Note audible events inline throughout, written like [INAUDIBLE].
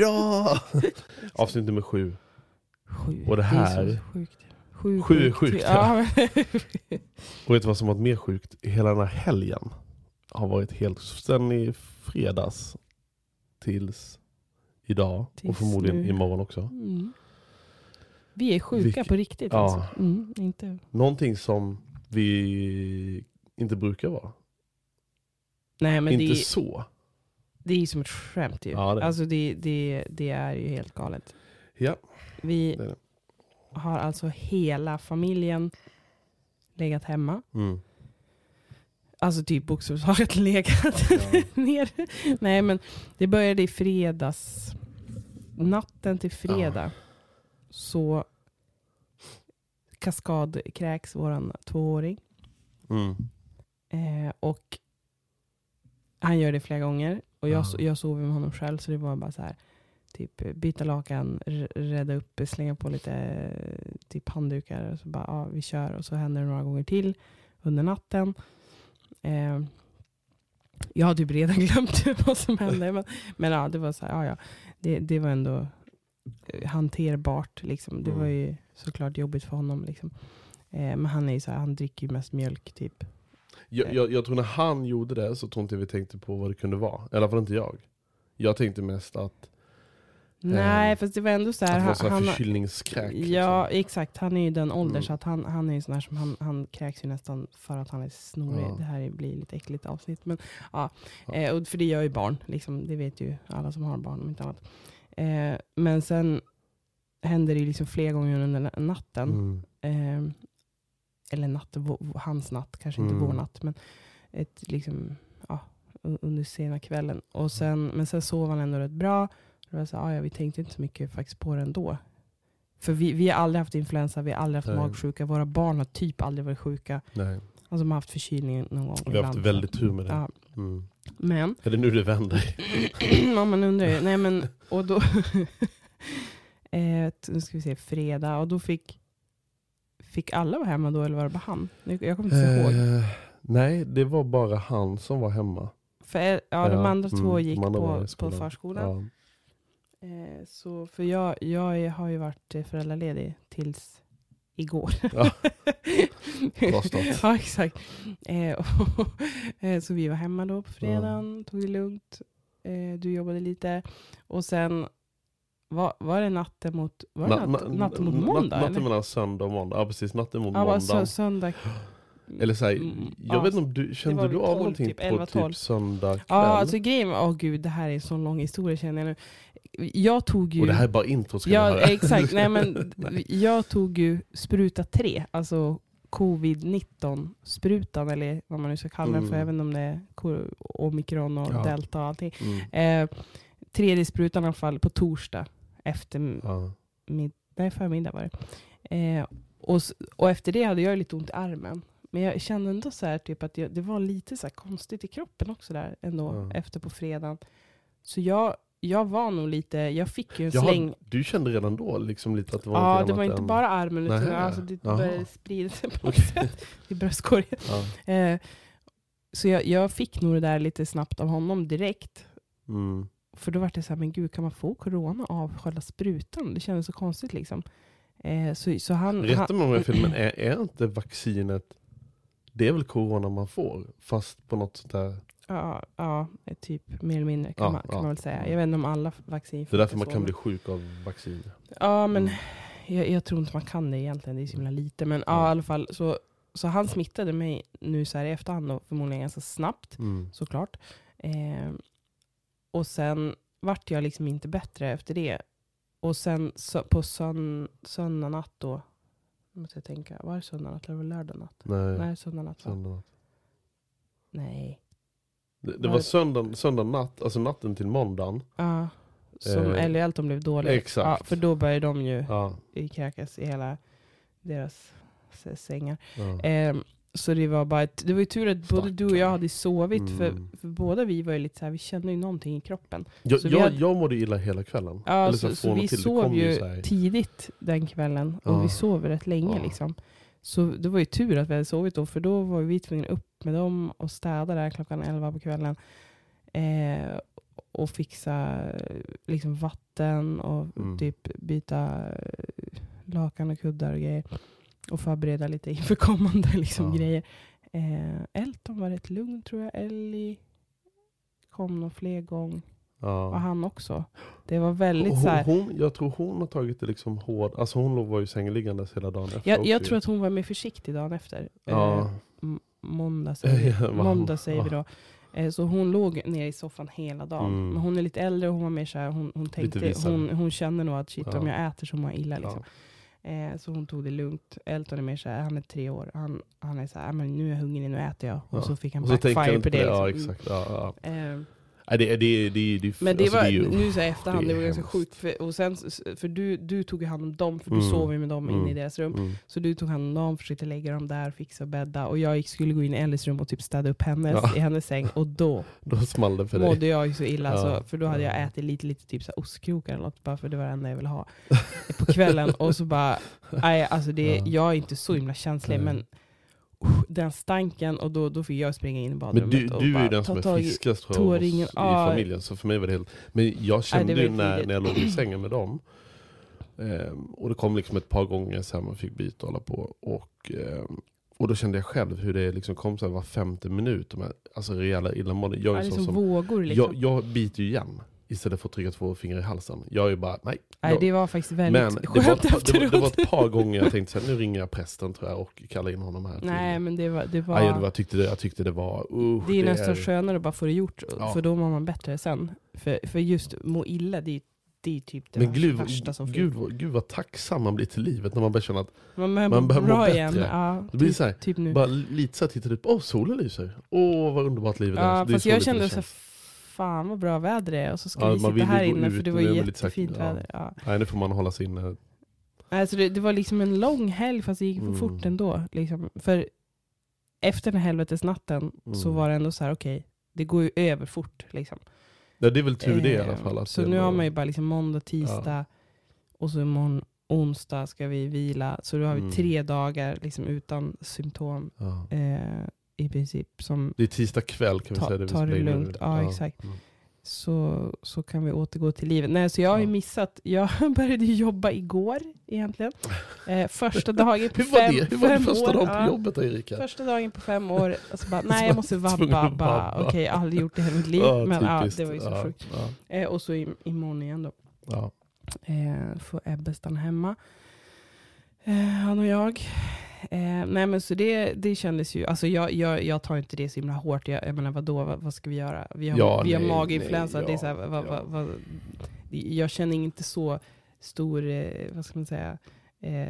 Bra! [LAUGHS] Avsnitt nummer sju. Sju. Och det är här- så sjukt. Sju, Sju är sjukt, Ja. [LAUGHS] [LAUGHS] Och vet du vad som varit mer sjukt? Hela den här helgen har varit helt... Sen i fredags tills idag. och Tills förmodligen nu. imorgon också. Mm. Vi är sjuka Vilket- på riktigt. Ja. Alltså. Mm, inte. Någonting som vi inte brukar vara. Nej, men inte det, är- så. Det är ju som ett skämt ju. Ja, det. Alltså det, det, det är ju helt galet. Ja, Vi det är det. har alltså hela familjen legat hemma. Mm. Alltså typ bokstavligt [LAUGHS] legat Ja. ner. Nej men det började i fredags. Natten till fredag. Så kaskadkräks våran tvååring. Mm. Eh, och han gör det flera gånger. Och jag, Ja. jag sover med honom själv så det var bara så här. Typ byta lakan, rädda upp, slänga på lite eh, typ handdukar. Och så bara, ja, vi kör. Och så händer det några gånger till under natten. Eh, jag har typ redan [LAUGHS] glömt vad som hände. Men, men ja, det var så här, ja, ja. Det, det var ändå eh, hanterbart. Liksom. Det Mm. var ju såklart jobbigt för honom. Liksom. Eh, men han är så här, han dricker ju mest mjölk typ. Jag, jag, jag tror när han gjorde det så tror inte vi tänkte på vad det kunde vara. I alla fall inte jag. Jag tänkte mest att, Nej, Eh, fast det var ändå så att här. det var Han, så här förkylningskräk. liksom. ja, exakt. Han är ju den åldern Mm. så att han, han är ju sån här som han, han kräks ju nästan för att han är snorig. Ja. Det här blir lite äckligt avsnitt. Men, ja. Ja. Eh, och för det gör ju barn. Liksom, det vet ju alla som har barn om inte annat. Eh, men sen händer det liksom flera gånger under na- natten. Mm. Eller natt, hans natt, kanske inte Mm. vår natt. Men ett, liksom, ja, under sena kvällen. Och sen, men sen sov han ändå rätt bra. Det var så, ah, ja, vi tänkte inte så mycket faktiskt på det ändå. För vi, vi har aldrig haft influensa, vi har aldrig haft Nej. magsjuka. Våra barn har typ aldrig varit sjuka. Nej. Alltså de har haft förkylning någon gång. Vi har haft väldigt tur med det. Ja, Mm. men, Är det nu det vänder? ja, man undrar ju. Nej men, och då, [LAUGHS] eh, nu ska vi se, fredag. Och då fick, fick alla vara hemma då eller var det bara han? Jag kommer inte ihåg. Eh, nej, det var bara han som var hemma. För, eh, ja, de Ja, andra två mm, gick var på, på skolan. förskolan. Ja. Eh, så, för jag, jag har ju varit eh, föräldraledig tills igår. Ja. [LAUGHS] [LAUGHS] Ja, exakt. Eh, och, [LAUGHS] eh, så vi var hemma då på fredagen, tog det lugnt. Eh, du jobbade lite. Och sen var, var det natten mot, var det Na- natt, na- natten mot natt- måndag? Natten eller? mellan söndag och måndag. Ja precis, natten mot Ja, måndag. sö- söndag. [GASPS] Eller så här, Mm, jag ja, vet inte om du, kände du av 12 någonting typ, på 11, 12. typ söndag kväll? Ja, alltså grejen åh gud, det här är en sån lång historia känner jag nu. Jag tog ju... och det här är bara intro ska Ja, exakt. Nej, men [LAUGHS] Nej. Jag tog ju spruta 3, alltså covid-19 sprutan eller vad man nu ska kalla den för, Mm. även om det är omikron och Ja. delta och allting. Mm. Eh, tredje sprutan i alla fall på torsdag efter Ja. mid- nej, förmiddag var det. Eh, och, och efter det hade jag lite ont i armen. Men jag kände ändå så här, typ att jag, det var lite så konstigt i kroppen också där ändå Ja. efter på fredagen. Så jag jag var nog lite, jag fick ju en Jaha, släng. du kände redan då liksom lite att det var Ja, det var inte än- bara armen, utan Nähä. alltså, det Jaha. började sprida sig på något sätt i bröstkorgen. Ja. Eh, så jag, jag fick nog det där lite snabbt av honom direkt. Mm. För då var det så här, men gud kan man få corona av själva sprutan? Det kändes så konstigt liksom. Eh, så, så han, Rätta mig om jag har fel, men är, är inte vaccinet, det är väl corona man får? Fast på något sånt där, ja, ja, typ mer eller mindre kan, Ja, man, kan ja. man väl säga. Jag vet inte om alla vaccin det är därför man kan bli sjuk av vaccin. Ja, men Mm. jag, jag tror inte man kan det egentligen. Det är så himla lite. Men ja, Ja. i alla fall. Så, så han smittade mig nu så här i efterhand då, förmodligen ganska snabbt Mm. såklart. Eh, och sen vart jag liksom inte bättre efter det. Och sen så, på sön, söndag natt då, måste jag tänka, var det söndag natt eller var det lördag natt? Nej, Nej, söndag natt va? söndag natt. Nej. Det, det Var var söndag, söndag natt, alltså natten till måndagen. Ja. Som Eh, Ellie Elton blev dålig. exakt. Ja, för då började de ju Ja, kräkas i hela deras sängar. ja. Ehm, så det var bara ett, det var ju tur att både du och jag hade sovit, för, Mm. för båda vi var ju lite så här, vi kände ju någonting i kroppen. Jag, så jag, hade- jag mådde illa hela kvällen. Ja, Eller så, så och vi till, sov ju så här- tidigt den kvällen, och Ja. vi sov rätt länge Ja. liksom. Så det var ju tur att vi hade sovit då, för då var vi tvungna upp med dem och städa där klockan 11 på kvällen. Eh, och fixa liksom vatten och Mm. typ byta lakan och kuddar och grejer. Och förbereda lite inför kommande [LAUGHS] liksom, Ja. grejer. Eh, Elton var rätt lugn tror jag. Ellie kom nog fler. Och Ja. han också. Det var väldigt Och så här, hon, hon, jag tror hon har tagit det liksom hård, alltså hon var ju sängeliggandes hela dagen efter jag, jag tror att hon var mer försiktig dagen efter. Ja. Eh, [LAUGHS] måndag säger vi, Ja, måndag säger vi då. Eh, Så hon låg nere i soffan hela dagen. Mm. Men hon är lite äldre och hon var mer så här, hon, hon tänkte, hon, hon känner nog att shit om jag äter så mår jag illa. Liksom. Eh, så hon tog det lugnt. Elton är mer så här, han är tre år. Han, han är så här, "Ah, men nu är jag hungrig, nu äter jag. Och Ja. så fick han Och backfire det. på det. Ja, liksom. exakt. Ja, ja. Eh, Nej, det, det, det, det, men det alltså, var, det ju, nu så här efterhand, det det, var ganska sjukt. För, och sen, för du, du tog ju hand om dem, för du Mm. sov ju med dem inne i Mm. deras rum. Mm. Så du tog hand om dem, försökte lägga dem där, fixa och bädda. Och jag skulle gå in i Ellies rum och typ städa upp hennes, Ja. i hennes säng. Och då [LAUGHS] Då small det för dig. mådde jag ju så illa, Ja. så, för då hade jag Ja. ätit lite, lite typ så här ostkrokar eller något, bara för det var det enda jag ville ha på kvällen. och så bara, [LAUGHS] nej, alltså det, Ja. jag är inte så himla känslig, men uh, den stanken, och då, då fick jag springa in i badrummet Men du, och du är ju den som är i- friskast i Ja. familjen, så för mig var det helt... Men jag kände ju när, när jag låg i sängen med dem, ehm, och det kom liksom ett par gånger så här man fick byta och hålla på, och, ehm, och då kände jag själv hur det liksom kom så här var femte minut, de här, alltså rejäla illamående. Jag Ja, är det är så som som, vågor liksom. jag, jag biter ju igen, istället för att trycka två fingrar i halsen. Jag är ju bara, nej. nej, det var faktiskt väldigt men det var, skönt par- det, var, det var efteråt. ett par gånger jag [LAUGHS] tänkte så här, nu ringer jag prästen tror jag och kallar in honom här. Nej, men det var... Det var det var, jag, tyckte det, jag tyckte det var, usch, Det är nästan är- skönare att bara få det gjort, Ja. för då mår man bättre sen. För, för just må illa, det är, det är typ det Men gud, värsta som gud, finns. vad- gud vad tacksam man blir till livet när man börjar känna att Man man må behöver må bättre. igen. Ja, Det blir typ, så här, typ nu. bara lite så här tittar ut, åh solen lyser, åh vad underbart livet är. Ja, det är fast så jag kände det så. Fan vad bra väder det är, och så ska Ja, vi sitta här inne ut, för det var det så jättefint ja. väder. Ja. Nej nu får man hålla sig inne. Alltså det, det var liksom en lång helg fast det gick för Mm. fort ändå. Liksom. För efter den här helvetesnatten så Mm. var det ändå så här: okej, det går ju över fort. Liksom. Ja, det är väl tur det i alla Eh, fall. Så nu har man ju bara liksom måndag, tisdag och så imorgon onsdag ska vi vila. Så då har vi Mm. tre dagar liksom utan symptom ja. eh, i princip. Som, Det är tisdag kväll kan vi Ta- säga. Det vi ta det lugnt. Ja, exakt. Mm. så, så kan vi återgå till livet. Nej, så jag har ju Ja. missat. Jag [LAUGHS] började jobba igår egentligen. Eh, första [LAUGHS] dagen på Hur var fem, det? Hur var det fem första år. dagen på Ja. jobbet då Erika? Första dagen på fem år, alltså bara, nej jag måste [LAUGHS] vabba. vabba. Okej, aldrig gjort det i mitt liv. Ja, men ja, det var ju så ja, sjukt. Ja, Eh, och så i, imorgon igen då. ja. Eh, får Ebbe stanna hemma. Eh, han och jag. Eh, nej men så det, det kändes ju, alltså jag, jag, jag tar inte det så himla hårt. Jag, jag menar vadå, vad, vad ska vi göra? Vi har, Ja, vi har nej, maginfluensa. nej, det är så här, ja, vad, ja. vad, jag känner inte så stor, eh, vad ska man säga, eh,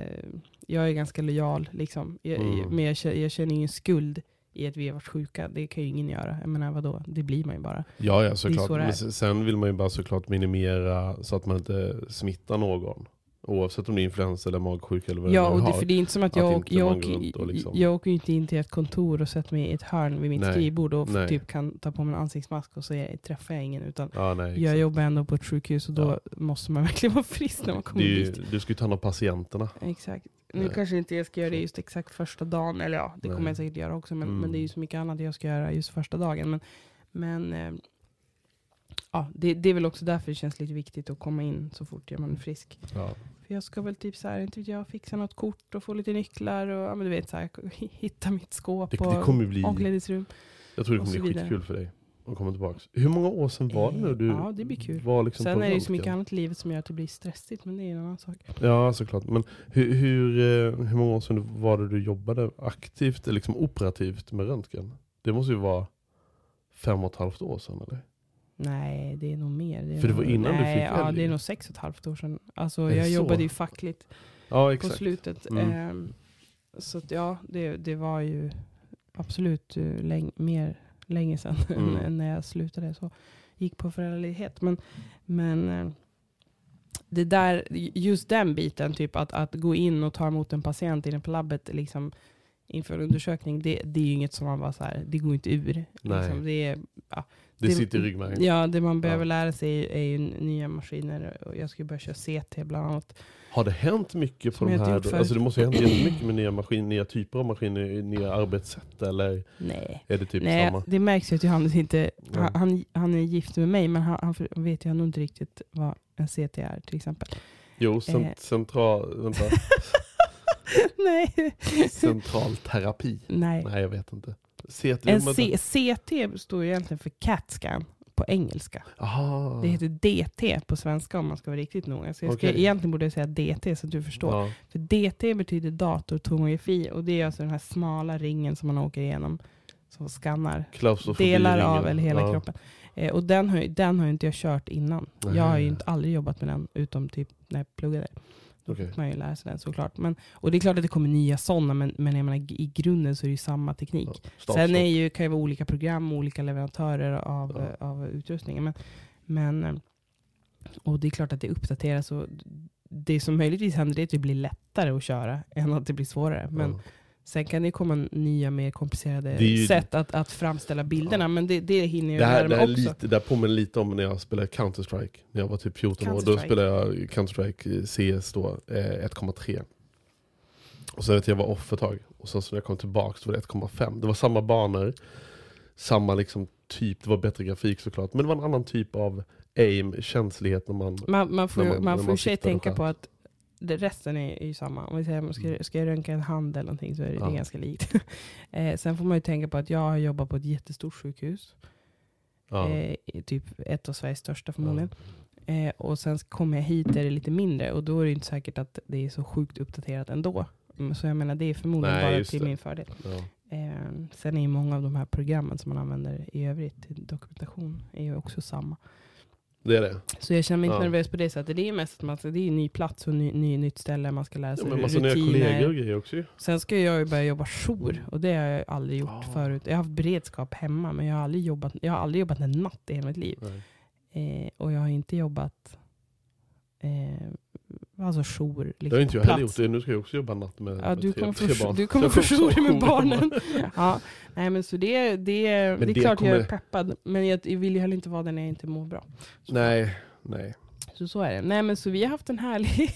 jag är ganska lojal liksom. Jag, Mm. Men jag, känner- jag känner ingen skuld i att vi har varit sjuka. Det kan ju ingen göra. Jag menar vadå, det blir man ju bara. Ja, ja såklart. så. Men sen vill man ju bara såklart minimera så att man inte smittar någon Oavsett om det är influensa eller magsjuka eller vad Ja, och det, har. för det är inte som att Att jag, inte jag, åker, liksom- jag åker inte in till ett kontor och sätter mig i ett hörn vid mitt Nej, skrivbord och nej. typ kan ta på mig en ansiktsmask och så är- träffar jag ingen. Utan Ja, nej, jag exakt. jobbar ändå på ett sjukhus och då Ja. måste man [LAUGHS] verkligen vara frisk när man kommer ju, dit. du ska ju ta hand om patienterna. Exakt. Nu kanske inte jag ska göra det just exakt första dagen, eller ja, det kommer jag säkert göra också, men, Mm. men det är ju så mycket annat jag ska göra just första dagen. Men, men eh, ja, det, det är väl också därför det känns lite viktigt att komma in så fort man är frisk. Ja. För jag ska väl typ så här, inte vet jag, fixa något kort och få lite nycklar och ja, men du vet, så här, hitta mitt skåp Det, och det kommer bli, omklädningsrum. jag tror det och kommer bli vidare. skitkul för dig att komma tillbaka. Hur många år sedan var det nu du Ja, det blir kul. var liksom Sen är det ju så mycket annat i livet som gör att det blir stressigt, men det är en annan sak. Ja, såklart. Men hur, hur, eh, hur många år sedan var det du jobbade aktivt, liksom operativt med röntgen? Det måste ju vara fem och ett halvt år sedan, eller? Nej, det är nog mer. Det är För det var nog, innan du nej, fick Ja, älg. det är nog sex och ett halvt år sedan. Alltså, Är det jag så? jobbade ju fackligt Ja, på exakt. slutet. Mm. Ehm, så att, ja, det, det var ju absolut eh, läng, mer länge sedan [LAUGHS] Mm. än när jag slutade. Så gick på föräldraledighet. Men, men eh, det där, just den biten, typ att, att gå in och ta emot en patient inne på labbet liksom, inför undersökning, det, det är ju inget som man bara så här, det går inte ur. Nej. Liksom, det är, Det, det- sitter i ryggmärgen. Ja, det man behöver Ja. lära sig är ju nya maskiner. Jag ska börja köra CT bland annat. Har det hänt mycket på de inte här? Alltså det måste ju ha hänt jättemycket med nya maskiner, nya typer av maskiner, nya arbetssätt eller Nej. är det typ Nej, samma? det märks ju att Johannes inte, han, han, han är gift med mig, men han, han vet ju nog inte riktigt vad en CT är till exempel. Jo, cent, Eh. central, vänta, [LAUGHS] Nej. central terapi. Nej. Nej, jag vet inte. CT, En. C, CT står egentligen för CAT scan på engelska. Aha. Det heter DT på svenska om man ska vara riktigt noga. Så jag ska, Okej. egentligen borde jag säga DT så att du förstår. Ja. För DT betyder datortomografi och det är alltså den här smala ringen som man åker igenom som skannar delar av eller hela ja. kroppen. Eh, och den har, den har inte jag kört innan. Nej. Jag har ju inte aldrig jobbat med den utom typ när jag pluggade. Fick man ju lära sig den såklart. Men, och det är klart att det kommer nya sådana, men, men jag menar, i grunden så är det ju samma teknik. Ja. Stopp, Sen är ju, kan det vara olika program och olika leverantörer av, Ja. eh, av utrustningen. Men, men, eh, och det är klart att det uppdateras. Och det som möjligtvis händer är att det blir lättare att köra än att det blir svårare. Men Ja. Sen kan det komma nya mer komplicerade Det sätt att, att framställa bilderna. Ja. Men det, det hinner jag Det här, lära det, mig här är också. lite, det här påminner lite om när jag spelade Counter-Strike. När jag var typ 14 år. Då spelade jag Counter-Strike CS då, eh, 1,3. Och sen vet jag, jag var off ett tag. Och sen så när jag kom tillbaka så var det 1,5. Det var samma banor. Samma liksom typ, det var bättre grafik såklart. Men det var en annan typ av aim, känslighet när man... Man, man får, När man- man får man sig tänka på att det, resten är, ju samma. Om vi säger, ska, Mm. ska jag röntga en hand eller någonting så är det, det är Ja. ganska likt. [LAUGHS] eh, sen får man ju tänka på att jag har jobbat på ett jättestort sjukhus. Ja, Eh, typ ett av Sveriges största förmodligen. Eh, och sen kommer jag hit där det är lite mindre och då är det inte säkert att det är så sjukt uppdaterat ändå. Mm, Så jag menar det är förmodligen Nej, bara till det. min fördel. ja. Eh, sen är ju många av de här programmen som man använder i övrigt dokumentation är ju också samma. Det är det. Så jag känner mig inte Ja. nervös på det sättet. Det är mest att man det är en ny plats och ny, ny, nytt ställe man ska lära Ja, sig men massa nya kollegor rutiner. och grejer också ju. Sen ska jag ju börja jobba jour och det har jag aldrig gjort Ah. förut. Jag har haft beredskap hemma men jag har aldrig jobbat, jag har aldrig jobbat en natt i hela mitt liv. Eh, och jag har inte jobbat eh, alltså jour. Liksom, Det har inte jag heller gjort. Det. Nu ska jag också jobba natt med, Ja, du kommer tre barn. du kommer få jour med barnen. ja, nej, men så det, det, det är det klart jag är kommer- peppad. Men jag, vill ju heller inte vara där när jag inte mår bra. Så, Nej, nej. så, så är det. Nej men så vi har haft en härlig,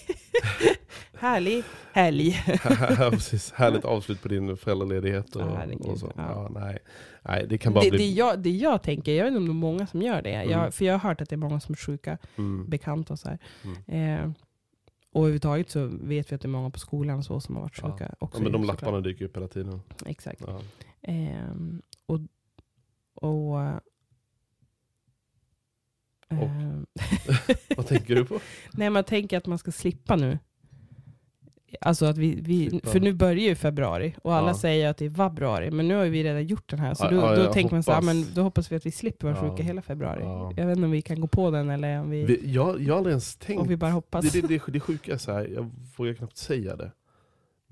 [LAUGHS] härlig helg. [LAUGHS] Precis. Härligt avslut på din föräldraledighet. Och, Ja, och så. Ja. Ja, nej. nej, det kan bara Det, bli... det, jag, det jag tänker, jag vet inte om det är många som gör det. Mm. Jag, för jag har hört att det är många som är sjuka, Mm. bekanta och så här. Mm. Eh, och överhuvudtaget så vet vi att det är många på skolan och så som har varit Ja. sjuka. Också Ja, men de såklart. lapparna dyker upp hela tiden. Exakt. Ja. Ehm, och, och, ehm, [LAUGHS] Vad tänker du på? [LAUGHS] Nej jag tänker att man ska slippa nu. Alltså att vi, vi för nu börjar ju februari och alla Ja. säger att det är vabruari, men nu har vi redan gjort den här. Så då, ja, då tänker man så här, hoppas. men då hoppas vi att vi slipper vara Ja. sjuka hela februari. Ja. Jag vet inte om vi kan gå på den eller om vi, Vi, jag, jag har aldrig ens tänkt... om vi bara hoppas. Det, det, det, det sjuka är så här, jag vågar knappt säga det.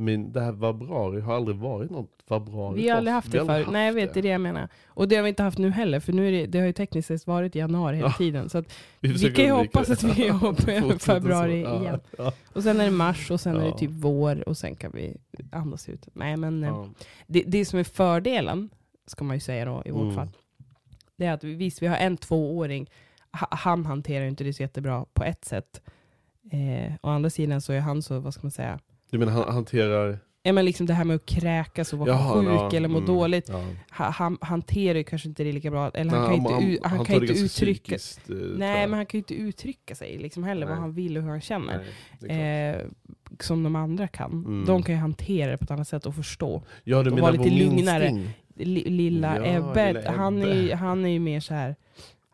Men det här vabbrari har aldrig varit något vabbrari. Vi har aldrig haft Vi det förut. Nej jag vet, det är det jag menar. Och det har vi inte haft nu heller, för nu är det, det har ju tekniskt sett varit januari hela Ja. tiden. Så att, [LAUGHS] vi försöker kan ju hoppas det. att vi är uppe i Fortsätter så. februari Ja, igen. Ja, Och sen är det mars och sen är Ja. det typ vår och sen kan vi andas ut. Nej men eh, det, det som är fördelen, ska man ju säga då i vårt Mm. fall, det är att vi, visst vi har en tvååring, Ha- han hanterar ju inte det så jättebra på ett sätt. Eh, å andra sidan så är han så, vad ska man säga, Du menar han hanterar... ja, men liksom det här med att kräkas och vara Jaha, sjuk ja, eller må mm, dåligt. Ja. Ha- Han hanterar ju kanske inte det lika bra, eller han Nej, kan ju inte, u- han kan ju inte ganska uttrycka psykiskt, eh, Nej men han kan ju inte uttrycka sig liksom heller, vad Nej. han vill och hur han känner. Nej. Eh, som de andra kan. Mm. De kan ju hantera det på ett annat sätt och förstå. ja, du och vara lite lugnare. Lilla Ja, Ebbe, han, är, han är ju mer så här.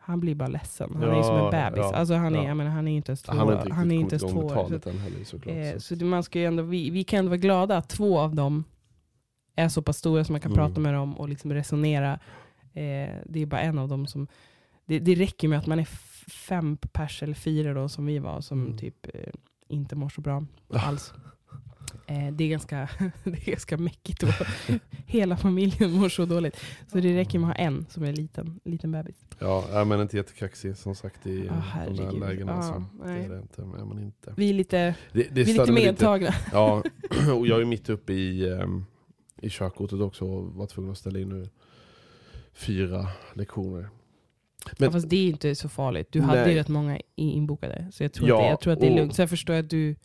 Han blir bara ledsen. Han är ju som en Ja, bebis. ja, alltså han, är, ja. menar, han är inte ens två Han inte han är inte ens två år. Så, heller såklart. eh, så. så det- man ska ju ändå, vi, vi kan ändå vara glada att två av dem är så pass stora som man kan Mm. prata med dem och liksom resonera. Eh, det är bara en av dem som... Det, det räcker med att man är fem pers eller fyra då som vi var som Mm. typ eh, inte mår så bra alls. Eh, det, är ganska, [LAUGHS] det är ganska mäckigt då. [LAUGHS] Hela familjen mår så dåligt. Så det räcker med att ha en som är liten, liten bebis. Ja, är man inte jättekaxig som sagt i Ja, de där lägena. Ja, så. Det nej. är det inte. Är man inte. Vi är lite, Det, det vi är lite medtagna. [LAUGHS] Ja, [CLEARS THROAT] och jag är mitt uppe i, um, i körkortet också och var tvungen att ställa in nu fyra lektioner. Men- ja, fast det är inte så farligt. Du hade Nej. ju rätt många inbokade. Så jag tror, Ja, att, det, jag tror att det är och- lugnt. Sen förstår jag att du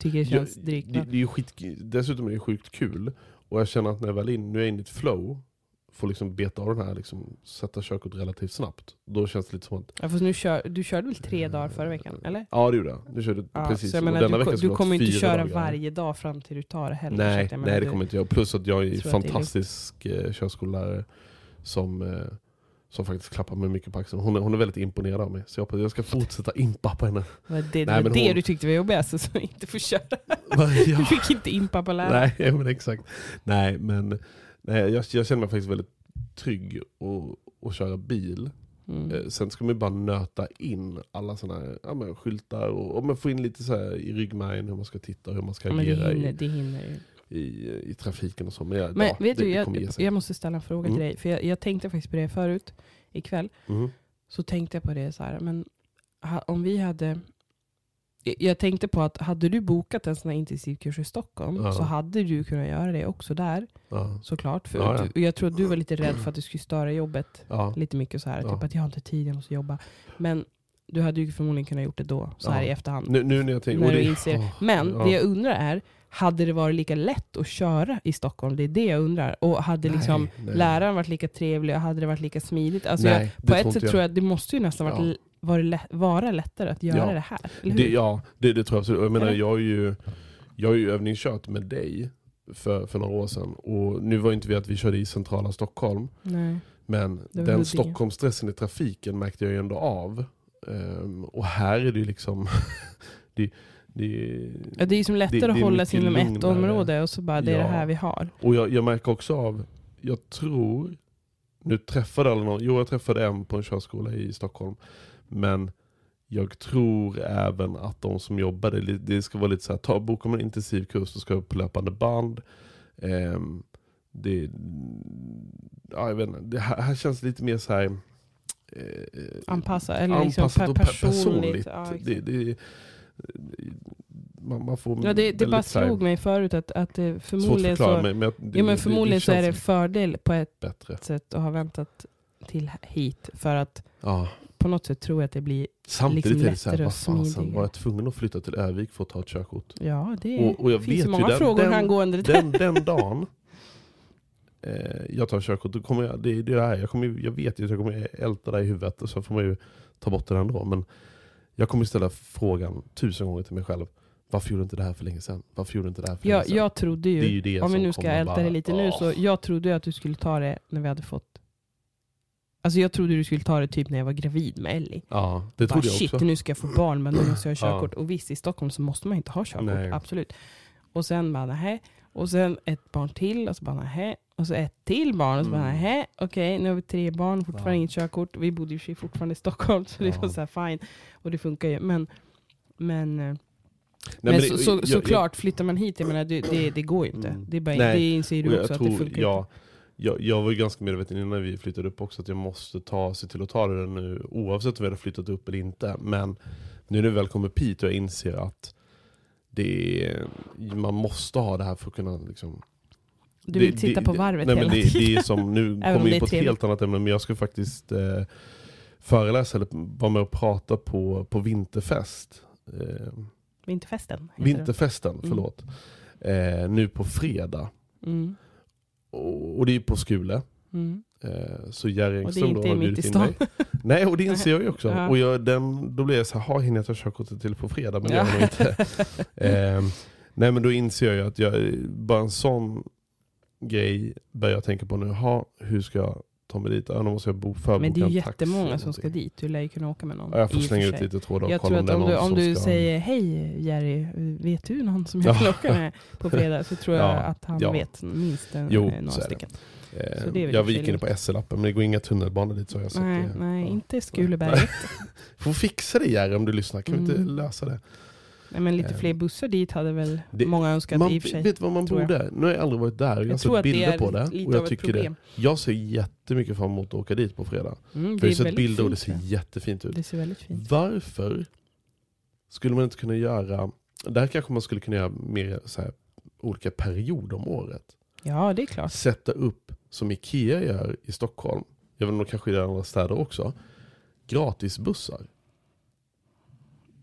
tycker det känns drygt. det, det är ju skit, dessutom är det sjukt kul. Och jag känner att när jag väl in, nu är jag inne i ett flow, får liksom beta av den här, liksom, sätta körkort relativt snabbt. Då känns det lite som att... Ja, fast nu kör, du körde väl tre dagar förra veckan? Eller? Ja det gjorde jag. Nu körde Ja, precis. så jag menar, du, du kommer inte köra dagar. varje dag fram till du tar det heller. Nej, nej det kommer inte jag. Plus att jag är att det är fantastisk eh, körskollärare som, eh, som faktiskt klappar mig mycket på axeln. Hon är, hon är väldigt imponerad av mig. Så jag, hoppas- jag ska fortsätta impa på henne. Det var det, det, Nej, men det hon- du tyckte var jobbigast, så inte få köra. [LAUGHS] Ja. Du fick inte in pappa lära. Nej, [LAUGHS] men exakt. Nej, men nej, jag, jag känner mig faktiskt väldigt trygg att, att köra bil. Mm. Eh, Sen ska man ju bara nöta in alla sådana här ja, men, skyltar och, och man får in lite så i ryggmärgen hur man ska titta och hur man ska Ja, men det agera hinner, i, det hinner. I, i trafiken och så. Men, ja, Men ja, vet det, du, jag, jag måste ställa en fråga Mm. till dig. För jag, jag tänkte faktiskt på det förut, ikväll. Mhm. Så tänkte jag på det så här, men ha, om vi hade... jag- Jag tänkte på att hade du bokat en sån här intensivkurs i Stockholm Ja. så hade du kunnat göra det också där, Ja. såklart. För Ja, ja. Du, jag tror att du var lite rädd för att du skulle störa jobbet lite mycket så här, typ att jag har inte tid, jag måste jobba. Men du hade ju förmodligen kunnat gjort det då, så här Ja. i efterhand. Nu, nu när jag tänker... när du det- inser. åh, Men ja. det jag undrar är, hade det varit lika lätt att köra i Stockholm? Det är det jag undrar. Och hade Nej, liksom nej. läraren varit lika trevlig och hade det varit lika smidigt? Alltså Nej, jag, det på ett sätt jag. tror jag att det måste ju nästan varit, l- varit lätt, vara lättare att göra Ja. det här. Det, ja, det, det tror jag absolut. Jag menar, jag har ju, jag har ju övningskört med dig för, för några år sedan. Och nu var inte vi att vi körde i centrala Stockholm. Nej. Men var den. Stockholmsstressen i trafiken märkte jag ju ändå av. Ehm, och här är det ju liksom... [LAUGHS] det, det, Ja, det är ju som lättare Det- att hålla sig inom ett område och så bara, det är Ja. det här vi har. och jag, jag märker också av, jag tror, nu träffade jag aldrig någon, jo jag träffade en på en körskola i Stockholm. Men jag tror även att de som jobbar, det, det ska vara lite så här, ta, man en intensivkurs så ska jag på löpande band. Ehm, det, ja, jag vet inte, det här, här känns lite mer så här eh, Anpassa, eller liksom anpassat och per- personligt. personligt. Ja, det, det, man, man får Ja, det, det bara slog mig förut att, att det förmodligen så, men, men, det, ja, men förmodligen så är det fördel på ett bättre. sätt att ha väntat till hit. För att Ja. på något sätt tror jag att det blir, Samtidigt Liksom är det så här, vad fasen, var jag tvungen att flytta till Övik för att ta ett körkort? ja det Och, och jag finns vet ju ju många den, frågor den, angående det. den, den dagen jag tar körkort, då kommer jag, det det här, jag, kommer, jag vet ju att jag kommer älta det i huvudet och så får man ju ta bort det ändå. Men jag kommer ställa frågan tusen gånger till mig själv. Varför gjorde du inte det här för länge sedan? Varför gjorde du inte det här för länge Jag, sedan? jag trodde ju, ju om vi nu ska älta bara, det lite nu, åh. så jag trodde ju att du skulle ta det när vi hade fått Alltså jag trodde du skulle ta det typ när jag var gravid med Ellie. Ja, det Bara, trodde jag shit, också. nu ska jag få barn men nu måste jag ha Ja. körkort. Och visst, i Stockholm så måste man inte ha körkort. Nej. Absolut. Och sen bara nähä. Och sen ett barn till och så bara nähä. Och så ett till barn och så bara Mm. nähä. Okej, nu har vi tre barn, fortfarande inget körkort. Vi bodde ju sig fortfarande i Stockholm så det var så här fine. Och det funkar ju. Men, men, eh, Men, det- så, så, jag- såklart, flyttar man hit, jag menar, det, det, det går ju inte. Mm. Det, är bara, Nej, det inser du jag också att tror, det funkar ja, jag, jag var ju ganska medveten innan vi flyttade upp också att jag måste ta sig till att ta det nu oavsett om vi hade flyttat upp eller inte. Men nu när vi väl kommer upp hit och jag inser att det är, man måste ha det här för att kunna liksom, Du det- vill titta det- på varvet nej, men hela det, tiden. det är som, nu [LAUGHS] om kommer det vi in på ett helt annat ämne, men jag ska faktiskt eh, föreläsa eller vara med och prata på, på vinterfest. Eh, Vinterfesten. vinterfesten, Mm. förlåt. Eh, nu på fredag. det. Mm. Och, och det är på Skule. Mm. Eh, så Jerry det Engström har bjudit in mig. [LAUGHS] Nej, och det inser jag ju också. Ja. Och jag, den, då blir jag så här, "Ha, hinner jag ta körkortet till på fredag? Men det Ja. gör jag nog inte. [LAUGHS] eh, nej men då inser jag ju att jag, bara en sån grej börjar jag tänka på nu. Ha, hur ska jag ta mig dit? Ja, då måste jag bo, förboka Men det är ju jättemånga som ska dit. Du lär ju kunna åka med någon. Ja, jag får slänga ut lite trådar och Jag kolla tror om att om någon du, om du ska... säger hej Jerry, vet du någon som jag Ja. vill åka med på fredag? Så tror jag [LAUGHS] Ja, att han vet minst en, Jo, några är det. Eh, jag i och för gick sig in på SL-appen men det går inga tunnelbanor dit så jag. Så att Nej, det, nej ja. inte Skuleberget. [LAUGHS] Får fixa det Jerry om du lyssnar, kan vi Mm. inte lösa det? nej, men lite Eh, fler bussar dit hade väl det- många önskat Man, i och för sig. vet du vad man borde? Nu har jag aldrig varit där, jag har Jag sett bilder på det. Och jag tycker det. Jag ser jättemycket fram emot att åka dit på fredag. Mm, För jag har sett bilder och det ser jättefint ut. Det ser väldigt fint Varför skulle man inte kunna göra, där kanske man skulle kunna göra mer så här, olika perioder om året. Ja, det är klart. Sätta upp, som Ikea gör i Stockholm, jag vet inte om de kanske gör i andra städer också, gratisbussar.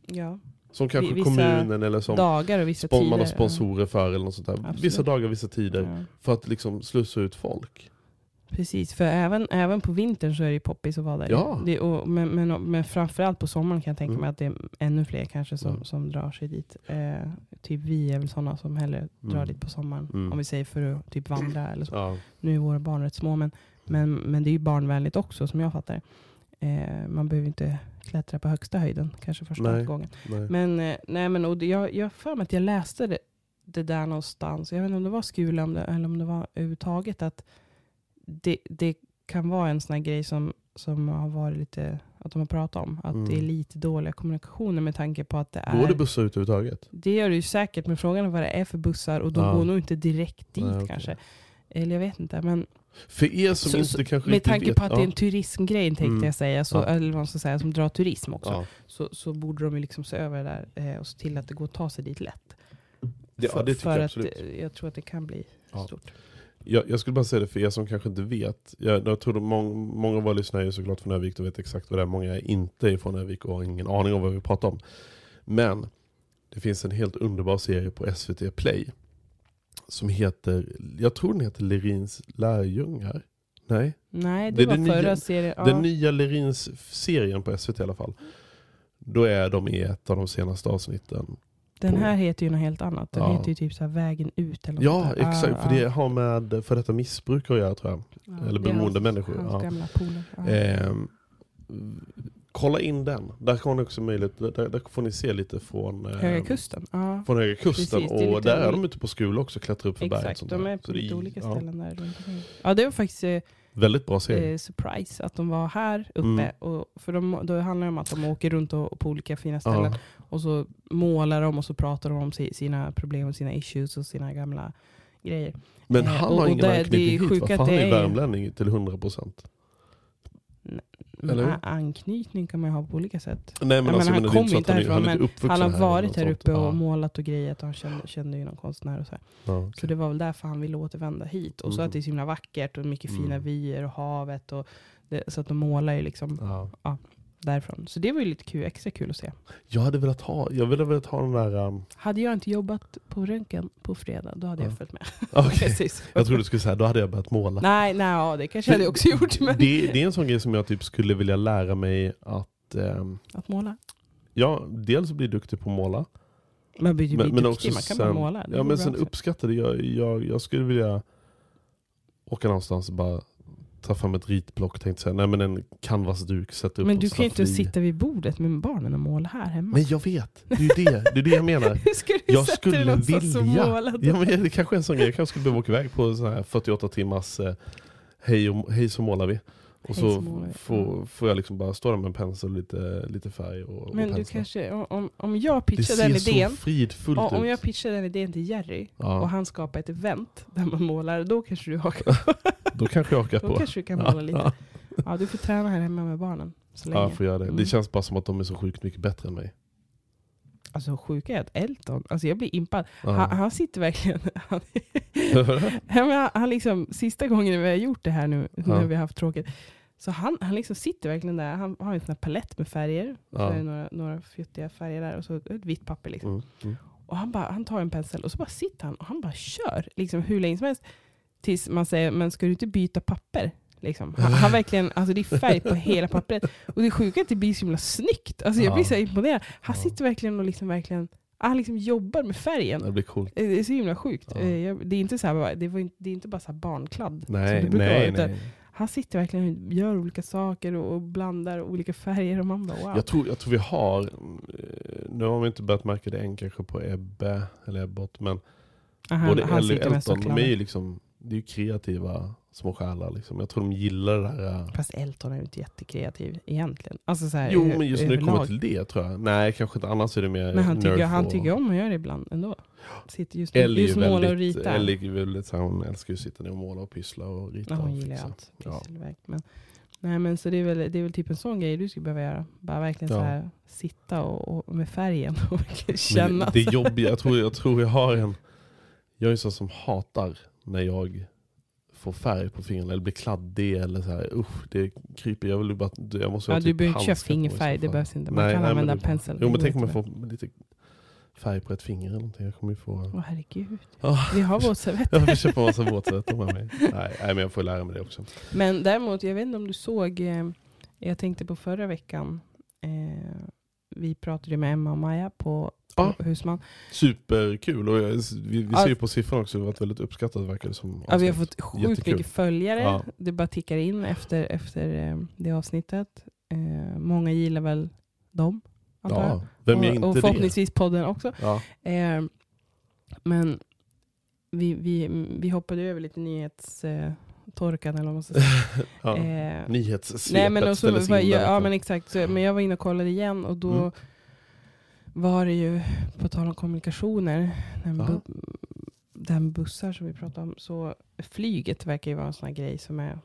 Ja. Som kanske vissa kommunen eller som Dagar och vissa tider. man har sponsorer för eller något sånt där. Absolut. Vissa dagar, vissa tider. Ja. För att liksom slussa ut folk. Precis, för även, även på vintern så är det ju poppis att vara där. Ja. Det, och, men, men, men framförallt på sommaren kan jag tänka Mm. mig att det är ännu fler kanske som, Mm. som drar sig dit. Eh, typ vi är väl sådana som hellre drar Mm. dit på sommaren. Mm. Om vi säger för att typ vandra eller så. Ja. Nu är våra barn rätt små men, men, men det är ju barnvänligt också som jag fattar eh, Man behöver inte klättra på högsta höjden kanske första Nej. gången. Nej. Men, eh, nej, men och jag har för mig att jag läste det, det där någonstans. Jag vet inte om det var det, eller om det var överhuvudtaget. Att det, det kan vara en sån här grej som, som har varit lite, att de har pratat om. Att Mm. det är lite dåliga kommunikationer med tanke på att det är... Går det bussar ut överhuvudtaget? Det gör det ju säkert, men frågan är vad det är för bussar och de Ja. går nog inte direkt dit Nej, okej. kanske. Eller jag vet inte. Men För er som så, inte kanske med riktigt tanke vet, på att det är en turismgrej tänkte Mm. jag säga, så, Ja. eller vad man ska säga, som drar turism också. Ja. Så, så borde de ju liksom se över det där eh, och se till att det går att ta sig dit lätt. Det, ja, det tycker för jag att eh, jag tror att det kan bli Ja. stort. Jag, jag skulle bara säga det för er som kanske inte vet. Jag, jag tror att många, många av våra lyssnare är såklart från Övik och vet exakt vad det är. Många är inte från Övik och har ingen aning om vad vi pratar om. Men det finns en helt underbar serie på SVT Play. Som heter, jag tror den heter Lerins lärjungar. Nej, Nej, det, Det var den förra nya- serien. Ja. den nya Lerins-serien på SVT i alla fall. Då är de i ett av de senaste avsnitten. Den på- här heter ju något helt annat. Den Ja. heter ju typ så här Vägen ut eller något Ja, där. exakt. Ja, för det ja. har med för detta missbruk att göra tror jag. Ja, eller beroende människor, Hans gamla polare. Ehm, kolla in den. Där ni också möjlighet, där, där får ni se lite från, eh, Höga kusten. Ja. från Höga Kusten. Precis, och där är de ute på skul också, klättrar upp för berg. och Exakt, sånt de är på lite olika ställen där. Ja, det var faktiskt eh, Väldigt bra serie. eh, surprise att de var här uppe. Mm. Och, för de, då handlar det om att de åker runt och, på olika fina ställen. ja. Och så målar de och så pratar de om si- sina problem och sina issues och sina gamla grejer. Men Eh, han och- har och ingen det anknytning hit sjukt va? att För han det är är- värmlänning till 100%. Men Eller anknytning kan man ju ha på olika sätt. Nej men men alltså, han men är kom inte så han, han härifrån, uppvuxen Han har här varit här något uppe och Ja. målat och grejat och han kände, kände ju någon konstnär och så här. Ja, okej. Så det var väl därför han ville återvända hit. Och så Mm. att det är så himla vackert och mycket fina Mm. vyer och havet. Och det, så att de målar ju liksom Ja. Därifrån. Så det var ju lite kul, extra kul att se. Jag hade velat ha, jag hade velat ha den där... Um, Hade jag inte jobbat på röntgen på fredag, då hade Ja. jag följt med. [LAUGHS] [LAUGHS] Precis. Jag trodde du skulle säga, då hade jag börjat måla. Nej, nej ja, det kanske jag hade också gjort. Men Det, det är en sån grej som jag typ skulle vilja lära mig att... ehm, att måla. ja, dels bli duktig på att måla. Man blir ju Men, men duktig, också man kan sen, bara måla. Det ja, men sen uppskattade jag, jag, jag skulle vilja åka någonstans och bara ta fram ett ritblock tänkte säga, nej men en canvasduk, sätta upp Men du kan ju inte sitta vid bordet med barnen och måla här hemma. Men jag vet, det är ju det, det, är det jag menar. [LAUGHS] Hur ska du Jag skulle vilja. Ja, men det kanske är en sån grej, jag kanske skulle behöva åka iväg på så här 48 timmars eh, hej, och, hej så målar vi. Och så målar vi. får, får jag liksom bara stå där med en pensel och lite, lite färg och, Men och du kanske, om- om, jag pitchar den idén, så fridfullt om, jag pitchar den idén till Jerry ja, och han skapar ett event där man målar, då kanske du hakar då kanske jag hakar Då på. kanske du kan Ja, måla lite. Ja, Ja, du får träna här hemma med barnen. Så länge. ja, jag får göra det. Mm. Det känns bara som att de är så sjukt mycket bättre än mig. Alltså sjuka är att Elton, alltså jag blir impad. Ja. Han, han sitter verkligen... [LAUGHS] Han, [LAUGHS] han, han liksom, sista gången vi har gjort det här nu, när vi har haft tråkigt, så han, han liksom sitter verkligen där. Han har en sån här palett med färger. Så Ja. är det några, några fjuttiga färger där och så ett vitt papper. Liksom. Mm, mm. Och han, bara, han tar en pensel och så bara sitter han och han bara kör liksom, hur länge som helst. Tills man säger, men ska du inte byta papper? Liksom. Han, han verkligen, alltså det är färg på hela pappret. Och det sjuka är att det blir så himla snyggt. Alltså jag blir så imponerad. Han sitter verkligen och liksom verkligen, han liksom jobbar med färgen. Det blir coolt. Eh, Det är så himla sjukt. Ja. Eh, Det, är inte så här, det, var inte, det är inte bara så barnkladd. som Nej, det brukar nej, vara, nej. Han sitter verkligen och gör olika saker och, blandar olika färger. Och man bara wow. Jag tror, jag tror vi har, eh, nu har vi inte börjat märka det än kanske på Ebbe eller Ebbot, men Ah, han, både Ellie och Elton, de är ju liksom, det är ju kreativa små själar. Liksom. Jag tror de gillar det där. eh, Fast Elton är ju inte jättekreativ egentligen. Alltså så här, Jo, ö- men just det kommer till det tror jag. Nej, kanske inte. Annars är det mer Men han tycker, nerf han och- tycker om att göra det ibland ändå. Sitter just, nu, Ellie just ju måla och väldigt, rita. Ellie är väldigt så här, hon älskar ju att sitta ner och måla och pyssla och rita. Ja, hon och gillar ju allt. Ja. Pysselverk. Men, nej, men så det är, väl, det är väl typ en sån grej du skulle behöva göra. Bara verkligen Ja. så här, sitta och, och med färgen och [LAUGHS] känna. Men det är jobbigt. Jag tror, jag tror jag har en... Jag är en sån som hatar när jag får färg på fingrarna eller blir kladdig eller så här. Usch, det kryper. Jag vill bara... Jag måste ja, ha du typ behöver inte köra fingerfärg, det behövs inte. Man Nej, kan nej, men använda det- pensel. Jo men tänk om jag får lite färg på ett finger eller någonting. Jag kommer ju få... Åh herregud. Ja. Vi har våtservetter. [LAUGHS] Jag en massa våtservetter med mig. Nej, nej men jag får lära mig det också. Men däremot, jag vet inte om du såg, eh, jag tänkte på förra veckan, eh, vi pratade ju med Emma och Maja på, på Ja. Husman. Superkul. Och vi vi ser ju på siffrorna också, det har varit väldigt uppskattat verkar det som. Ja, vi har avsnitt. fått sjukt Jättekul. mycket följare. Ja. Det bara tickar in efter, efter eh, det avsnittet. Eh, många gillar väl dem. Ja, vem gör och, inte och det? förhoppningsvis podden också. Ja. Eh, men vi, vi, vi hoppade över lite nyhetstorkan eller vad man ska [LAUGHS] säga. ja. Eh, Nyhetssvepet Nej men, och så, ställdes in var, där ja, men exakt, så, men jag var inne och kollade igen och då Mm. var det ju, på tal om kommunikationer, den, bu, den bussar som vi pratade om, så flyget verkar ju vara en sån här grej som är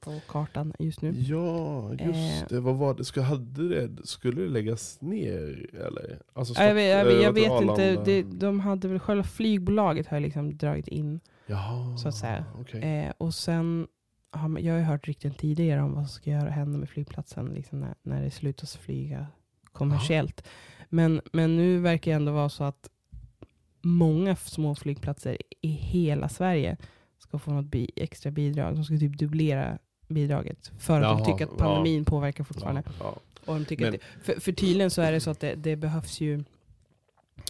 på kartan just nu. Ja, just Eh. det. Vad var det? Skulle, hade det? Skulle det läggas ner? Eller? Alltså, Ja, jag vet, jag, vet- Stock- jag eh, vet inte, det, de hade väl själva flygbolaget har liksom dragit in. Jaha, så att säga. okej. Eh, och sen, har jag har ju hört rykten tidigare om vad som ska göra, hända med flygplatsen liksom när, när det slutas flyga kommersiellt. Men, men nu verkar det ändå vara så att många små flygplatser i hela Sverige ska få något bi extra bidrag. De ska typ dubblera bidraget. För att Jaha, de tycker att pandemin påverkar fortfarande. Ja, ja. Och de tycker Men- att det, för, för tydligen så är det så att det, det behövs ju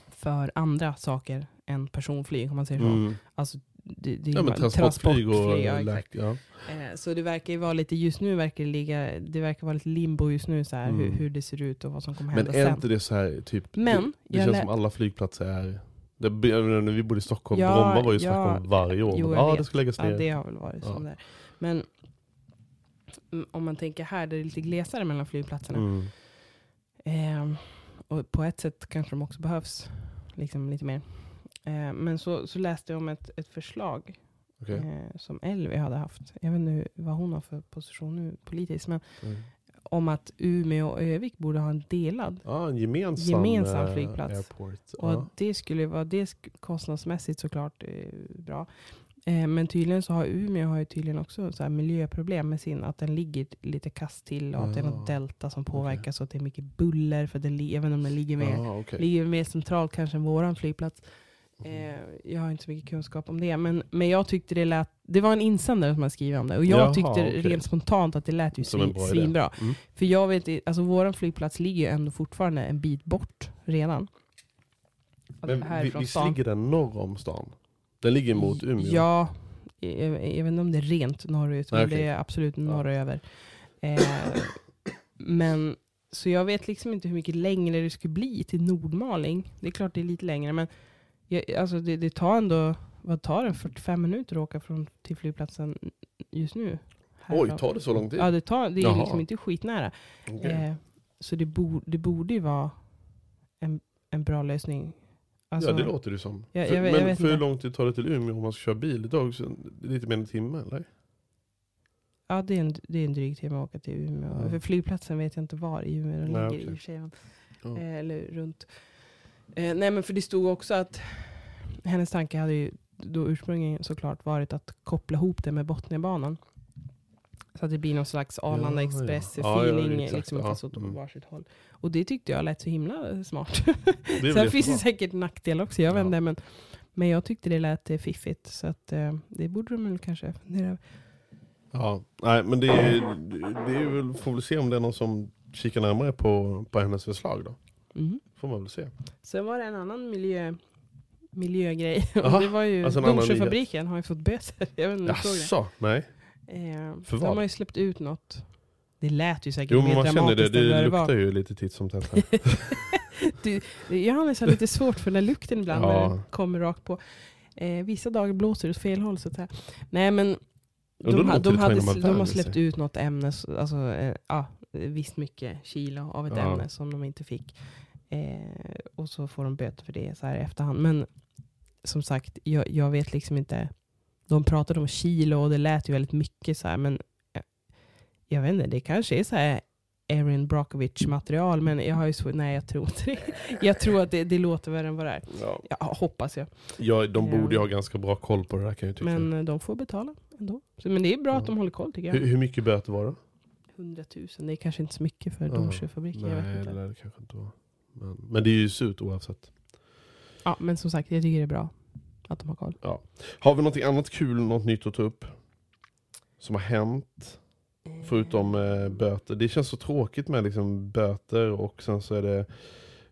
för andra saker än personflyg om man säger så. Mm. Alltså, det, det är ja men transportflyg och ja, exakt. ja. Eh, Så det verkar ju vara lite, just nu verkar det ligga, det verkar vara lite limbo just nu så här, hur, Mm. hur det ser ut och vad som kommer Men hända är sen. inte det så här, typ, Men, det, det känns som alla flygplatser är när vi bodde i Stockholm, Ja, Bromma var ju ja. snack om varje år. Jo, men, ja, vet. det ska läggas ner. Ja, det har väl varit Ja. som det är. Men om man tänker här, där det är lite glesare mellan flygplatserna. Mm. Eh, och på ett sätt kanske de också behövs liksom lite mer. Eh, men så, så läste jag om ett, ett förslag Okej. eh, som Elvi hade haft. Jag vet inte vad hon har för position nu politiskt. Men Mm. om att Umeå och Övik borde ha en delad. Ja, en gemensam, Gemensam eh, flygplats. Airport. Och Ja. det skulle vara det kostnadsmässigt såklart eh, bra. Eh, men tydligen så har Umeå har ju tydligen också så miljöproblem med sin, att den ligger lite kast till och att det är något Ah, delta som påverkas och att det är mycket buller för den, även om den ligger mer, Ja, okej. ligger mer centralt kanske än våran flygplats. Eh, jag har inte så mycket kunskap om det, men, men jag tyckte det lät, det var en insändare som har skrivit om det och jag Jaha, tyckte okej. rent spontant att det lät ju svin, svinbra. Mm. För jag vet alltså våran flygplats ligger ju ändå fortfarande en bit bort redan. Alltså Men vi, visst stan. ligger den norr om stan? Den ligger mot Umeå? Ja, jag, jag vet inte om det är rent norrut, men okej. det är absolut norröver. Eh, men, så jag vet liksom inte hur mycket längre det skulle bli till Nordmaling. Det är klart det är lite längre, men jag, alltså det, det tar ändå, vad tar det, 45 minuter att åka från, till flygplatsen just nu? Oj, då. tar det så lång tid? Ja, det, tar, det är Jaha. liksom inte skitnära. Okej. Eh, så det, bo, det borde ju vara en, en bra lösning. Alltså, ja, det låter det som. Ja, för, jag men jag vet för hur lång tid tar det till Umeå om man ska köra bil? Också lite mer än en timme, eller? Ja, det är, en, det är en dryg timme att åka till Umeå. Ja. För flygplatsen vet jag inte var i Umeå den ligger i okej. och för sig. men-. Eh, eller runt. Eh, nej men för det stod också att hennes tanke hade ju då ursprungligen såklart varit att koppla ihop det med Botniabanan. Så att det blir någon slags Arlanda Ja, Express ja. Ja, liksom, ja. fast åt Mm. varsitt håll. Och det tyckte jag lät så himla smart. Det [LAUGHS] Sen finns det säkert nackdelar också, jag inte. Men, men jag tyckte det lät eh, fiffigt. Så att, eh, det borde de kanske fundera över. Ja, nej men det är, det är väl, får väl se om det är någon som kikar närmare på, på hennes förslag då. Mm. Får man väl se. Sen var det en annan miljö, miljögrej. [LAUGHS] Aha, Och det var ju alltså Domsjöfabriken har ju fått böter. [LAUGHS] Jag vet inte. Jaså? Nej. Eh, För de vad? har ju släppt ut något. Det lät ju säkert Jo men mer man känner det, dramatiskt det det luktar var. ju lite titt som tätt här. [LAUGHS] Du, Johannes har lite svårt för den där lukten ibland när Ja. den kommer rakt på. Eh, vissa dagar blåser det åt fel håll. Så att säga. Nej men de, de, det hade, de har släppt sig. ut något ämne, alltså, eh, ja, visst mycket kilo av ett Ja. ämne som de inte fick. Eh, och så får de böter för det så här i efterhand. Men som sagt, jag, jag vet liksom inte. De pratade om kilo och det lät ju väldigt mycket så här. Men eh, jag vet inte, det kanske är så här Erin Brockovich material. Men jag har ju svårt, nej jag tror inte det. [LAUGHS] Jag tror att det, det låter värre än vad det är. Ja. Ja, hoppas jag. Ja, de Ja. borde ju ha ganska bra koll på det där kan jag tycka. Men eh, de får betala ändå. Så, men det är bra Ja. att de håller koll tycker jag. hur, hur mycket böter var det? 100 000, det är kanske inte så mycket för Ja. Domsjöfabriken. Jag Nej, vet det inte. det kanske inte vara. Men, men det är ju surt oavsett. Ja, men som sagt, jag tycker det är bra att de har koll. Har vi något annat kul, något nytt att ta upp? Som har hänt? Förutom eh, böter. Det känns så tråkigt med liksom, böter och sen så är det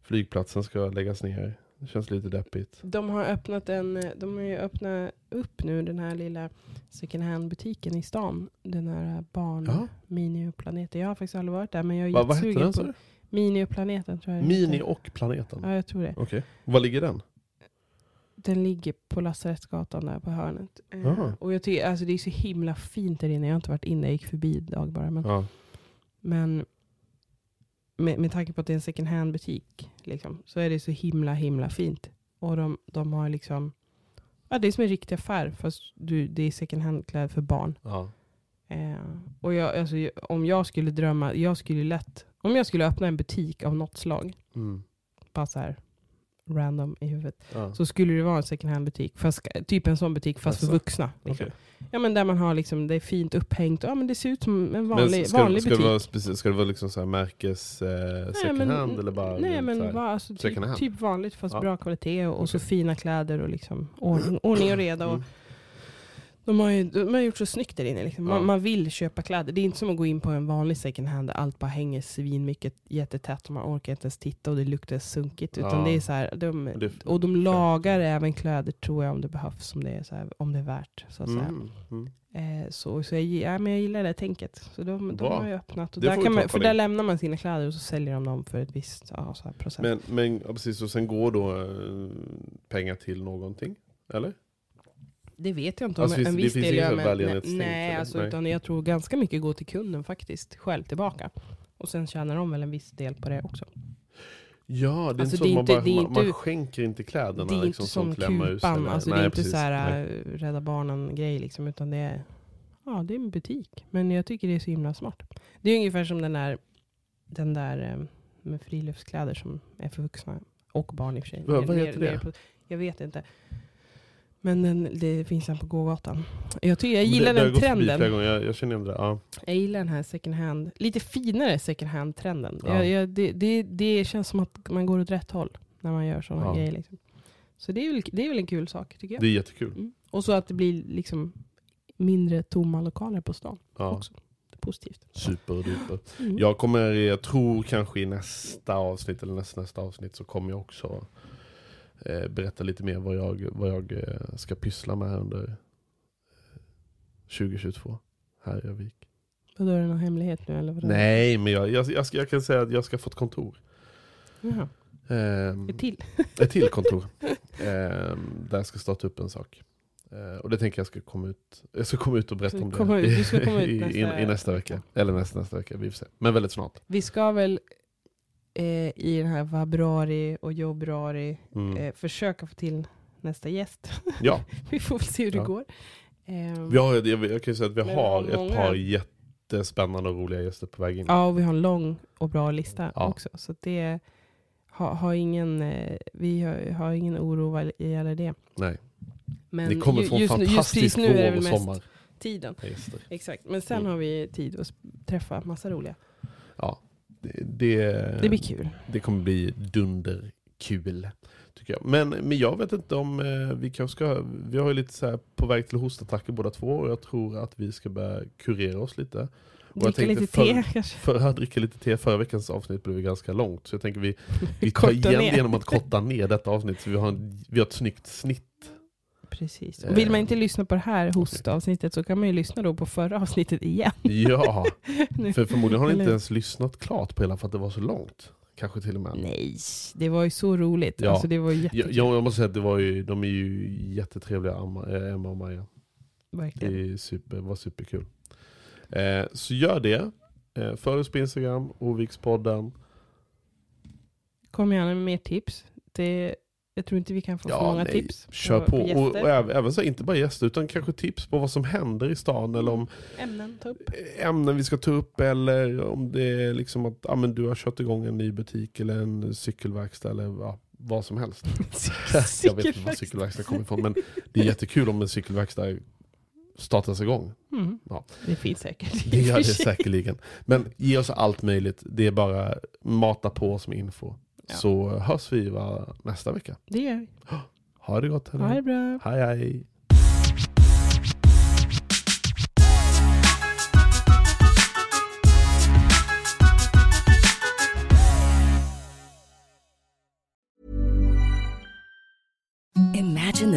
flygplatsen ska läggas ner. Det känns lite deppigt. De har öppnat en, eh, de har ju öppnat upp nu den här lilla second hand butiken i stan. Den här barn Ja. Mini-planeten. Jag har faktiskt aldrig varit där men jag är Va, vad heter jättesugen den? Sa på du? Mini-planeten tror jag Mini och planeten? Ja, jag tror det. Okej. Var ligger den? Den ligger på Lasarettsgatan där på hörnet. Eh, Aha. och jag tycker, alltså det är så himla fint där inne. Jag har inte varit inne, jag gick förbi idag bara. Men, Ja. men med, med tanke på att det är en second hand butik liksom, så är det så himla himla fint. Och de, de har liksom, ja det är som en riktig affär fast du, det är second hand kläder för barn. ja. Eh, och jag, alltså, om jag skulle drömma, jag skulle lätt, om jag skulle öppna en butik av något slag, Mm. bara så här random i huvudet, ja. så skulle det vara en second hand butik. Fast, typ en sån butik fast för Jaså? vuxna. Liksom. Okej. Ja men där man har liksom, det är fint upphängt. Ja men det ser ut som en vanlig, ska, vanlig ska, butik. det vara ska det vara liksom så här märkes eh, second men- hand eller bara Nej så men här? alltså, typ, typ vanligt fast Ja. bra kvalitet och, och så Okej. fina kläder och liksom ordning, ordning och reda. Och Mm. De, har ju, de har gjort så snyggt där inne. Liksom. Man, Ja. man vill köpa kläder. Det är inte som att gå in på en vanlig second hand där allt bara hänger svinmycket jättetätt och man orkar inte ens titta och det luktar sunkigt. Utan Ja. det är så här, de, och de lagar även kläder tror jag om det behövs, om det är, så här, om det är värt. Så att säga. Mm. Mm. Eh, så så jag, ja, men jag gillar det tänket. Så de, de har ju öppnat. Och Det där kan man, för där lämnar man sina kläder och så säljer de dem för ett visst ja, så här procent. Men, men ja, precis, och sen går då eh, pengar till någonting? Eller? Det vet jag inte om Alltså, en finns- det viss finns del gör. så Men, nej, eller? alltså, Nej. utan jag tror ganska mycket går till kunden faktiskt. Själv tillbaka. Och sen tjänar de väl en viss del på det också. Ja, det är Alltså, inte det är så man, inte- bara, man, man inte- skänker inte kläderna det är liksom, inte som Emmaus Kupan. Alltså, det nej, är inte så här nej. äh, Rädda Barnen-grej. Liksom, utan det är, ja, det är en butik. Men jag tycker det är så himla smart. Det är ungefär som den där, den där eh, med friluftskläder som är för vuxna. Och barn i och för sig. Vad- vad heter det? Jag vet inte. Men den, det finns den på gågatan. Jag, tycker, jag gillar det, det den trenden. flera gånger, jag, jag känner igen det. Ja. Jag gillar den här second hand, lite finare second hand-trenden. Ja. Jag, jag, det, det, det känns som att man går åt rätt håll när man gör sådana Ja. grejer. Liksom. Så det är, väl, det är väl en kul sak tycker jag. Det är jättekul. Mm. Och så att det blir liksom mindre tomma lokaler på stan Ja. också. Det är positivt. Superduper. Mm. Jag kommer, jag tror kanske i nästa avsnitt eller nästa, nästa avsnitt så kommer jag också eh, berätta lite mer vad jag, vad jag eh, ska pyssla med här under eh, 2022 här i Övik. Vadå, är det någon hemlighet nu eller? Vadå? Nej, men jag, jag, jag, ska, jag kan säga att jag ska få ett kontor. Jaha. Ehm, Ett till? [LAUGHS] ett till kontor. Ehm, där jag ska starta upp en sak. Eh, och det tänker jag ska komma ut, jag ska komma ut och berätta om det ut [LAUGHS] i, nästa- i, i nästa vecka. Eller nästa, nästa vecka, vi får se. Men väldigt snart. Vi ska väl eh, i den här februari och jobbrari Mm. eh, försöka få till nästa gäst. Ja, [LAUGHS] vi får väl se hur det Ja. går. Ehm, vi har, jag, jag kan ju säga att vi har har ett många. par jättespännande och roliga gäster på väg in. Ja, och vi har en lång och bra lista Ja. också. Så det har, har ingen, eh, vi har, har ingen oro vad gäller det. Nej, Men ni kommer ju- få en just nu- just fantastisk vår och mest sommar. tiden. gäster. Exakt, men sen Mm. har vi tid att träffa massa roliga. Ja, det, det, blir kul. det kommer bli dunderkul. Tycker jag. Men, men jag vet inte om eh, vi kanske ska, vi har ju lite så på väg till hostattacker båda två och jag tror att vi ska börja kurera oss lite. Och Dricka lite förr- te kanske. För att dricka lite te, förra veckans avsnitt blev ganska långt. Så jag tänker vi, vi [LAUGHS] tar igen ner. genom att korta ner detta avsnitt. Så vi har, en, vi har ett snyggt snitt. Precis. Eh. Och vill man inte lyssna på det här hostavsnittet så kan man ju lyssna då på förra avsnittet igen. Ja, [LAUGHS] för förmodligen har ni inte ens lyssnat klart på hela för att det var så långt. Kanske till och med. Nej, det var ju så roligt. Ja. Alltså det var jättekul. jag, jag måste säga att det var ju, de är ju jättetrevliga, Emma eh, Emma och Maja. Det Verkligen. är super, var superkul. Eh, så gör det. Eh, Följ oss på Instagram, Ovikspodden. Kom gärna med mer tips. Det, jag tror inte vi kan få för många nej, tips. Kör på. Och, gäster. och även, även så, inte bara gäster, utan kanske tips på vad som händer i stan. Eller om Ämnen, ta upp. ämnen vi ska ta upp. Eller om det är liksom att ah, men du har kört igång en ny butik eller en cykelverkstad. Eller ja, vad som helst. [LAUGHS] jag vet inte var cykelverkstad kommer ifrån. Men det är jättekul om en cykelverkstad startas igång. Mm. Ja. Det finns säkert. [LAUGHS] Det gör det säkerligen. Men ge oss allt möjligt. Det är bara mata på oss med info. Ja. Så hörs vi va, nästa vecka. Det gör vi. [GASPS] Ha det gott. Ha det Hej, bra. hej. hej. Imagine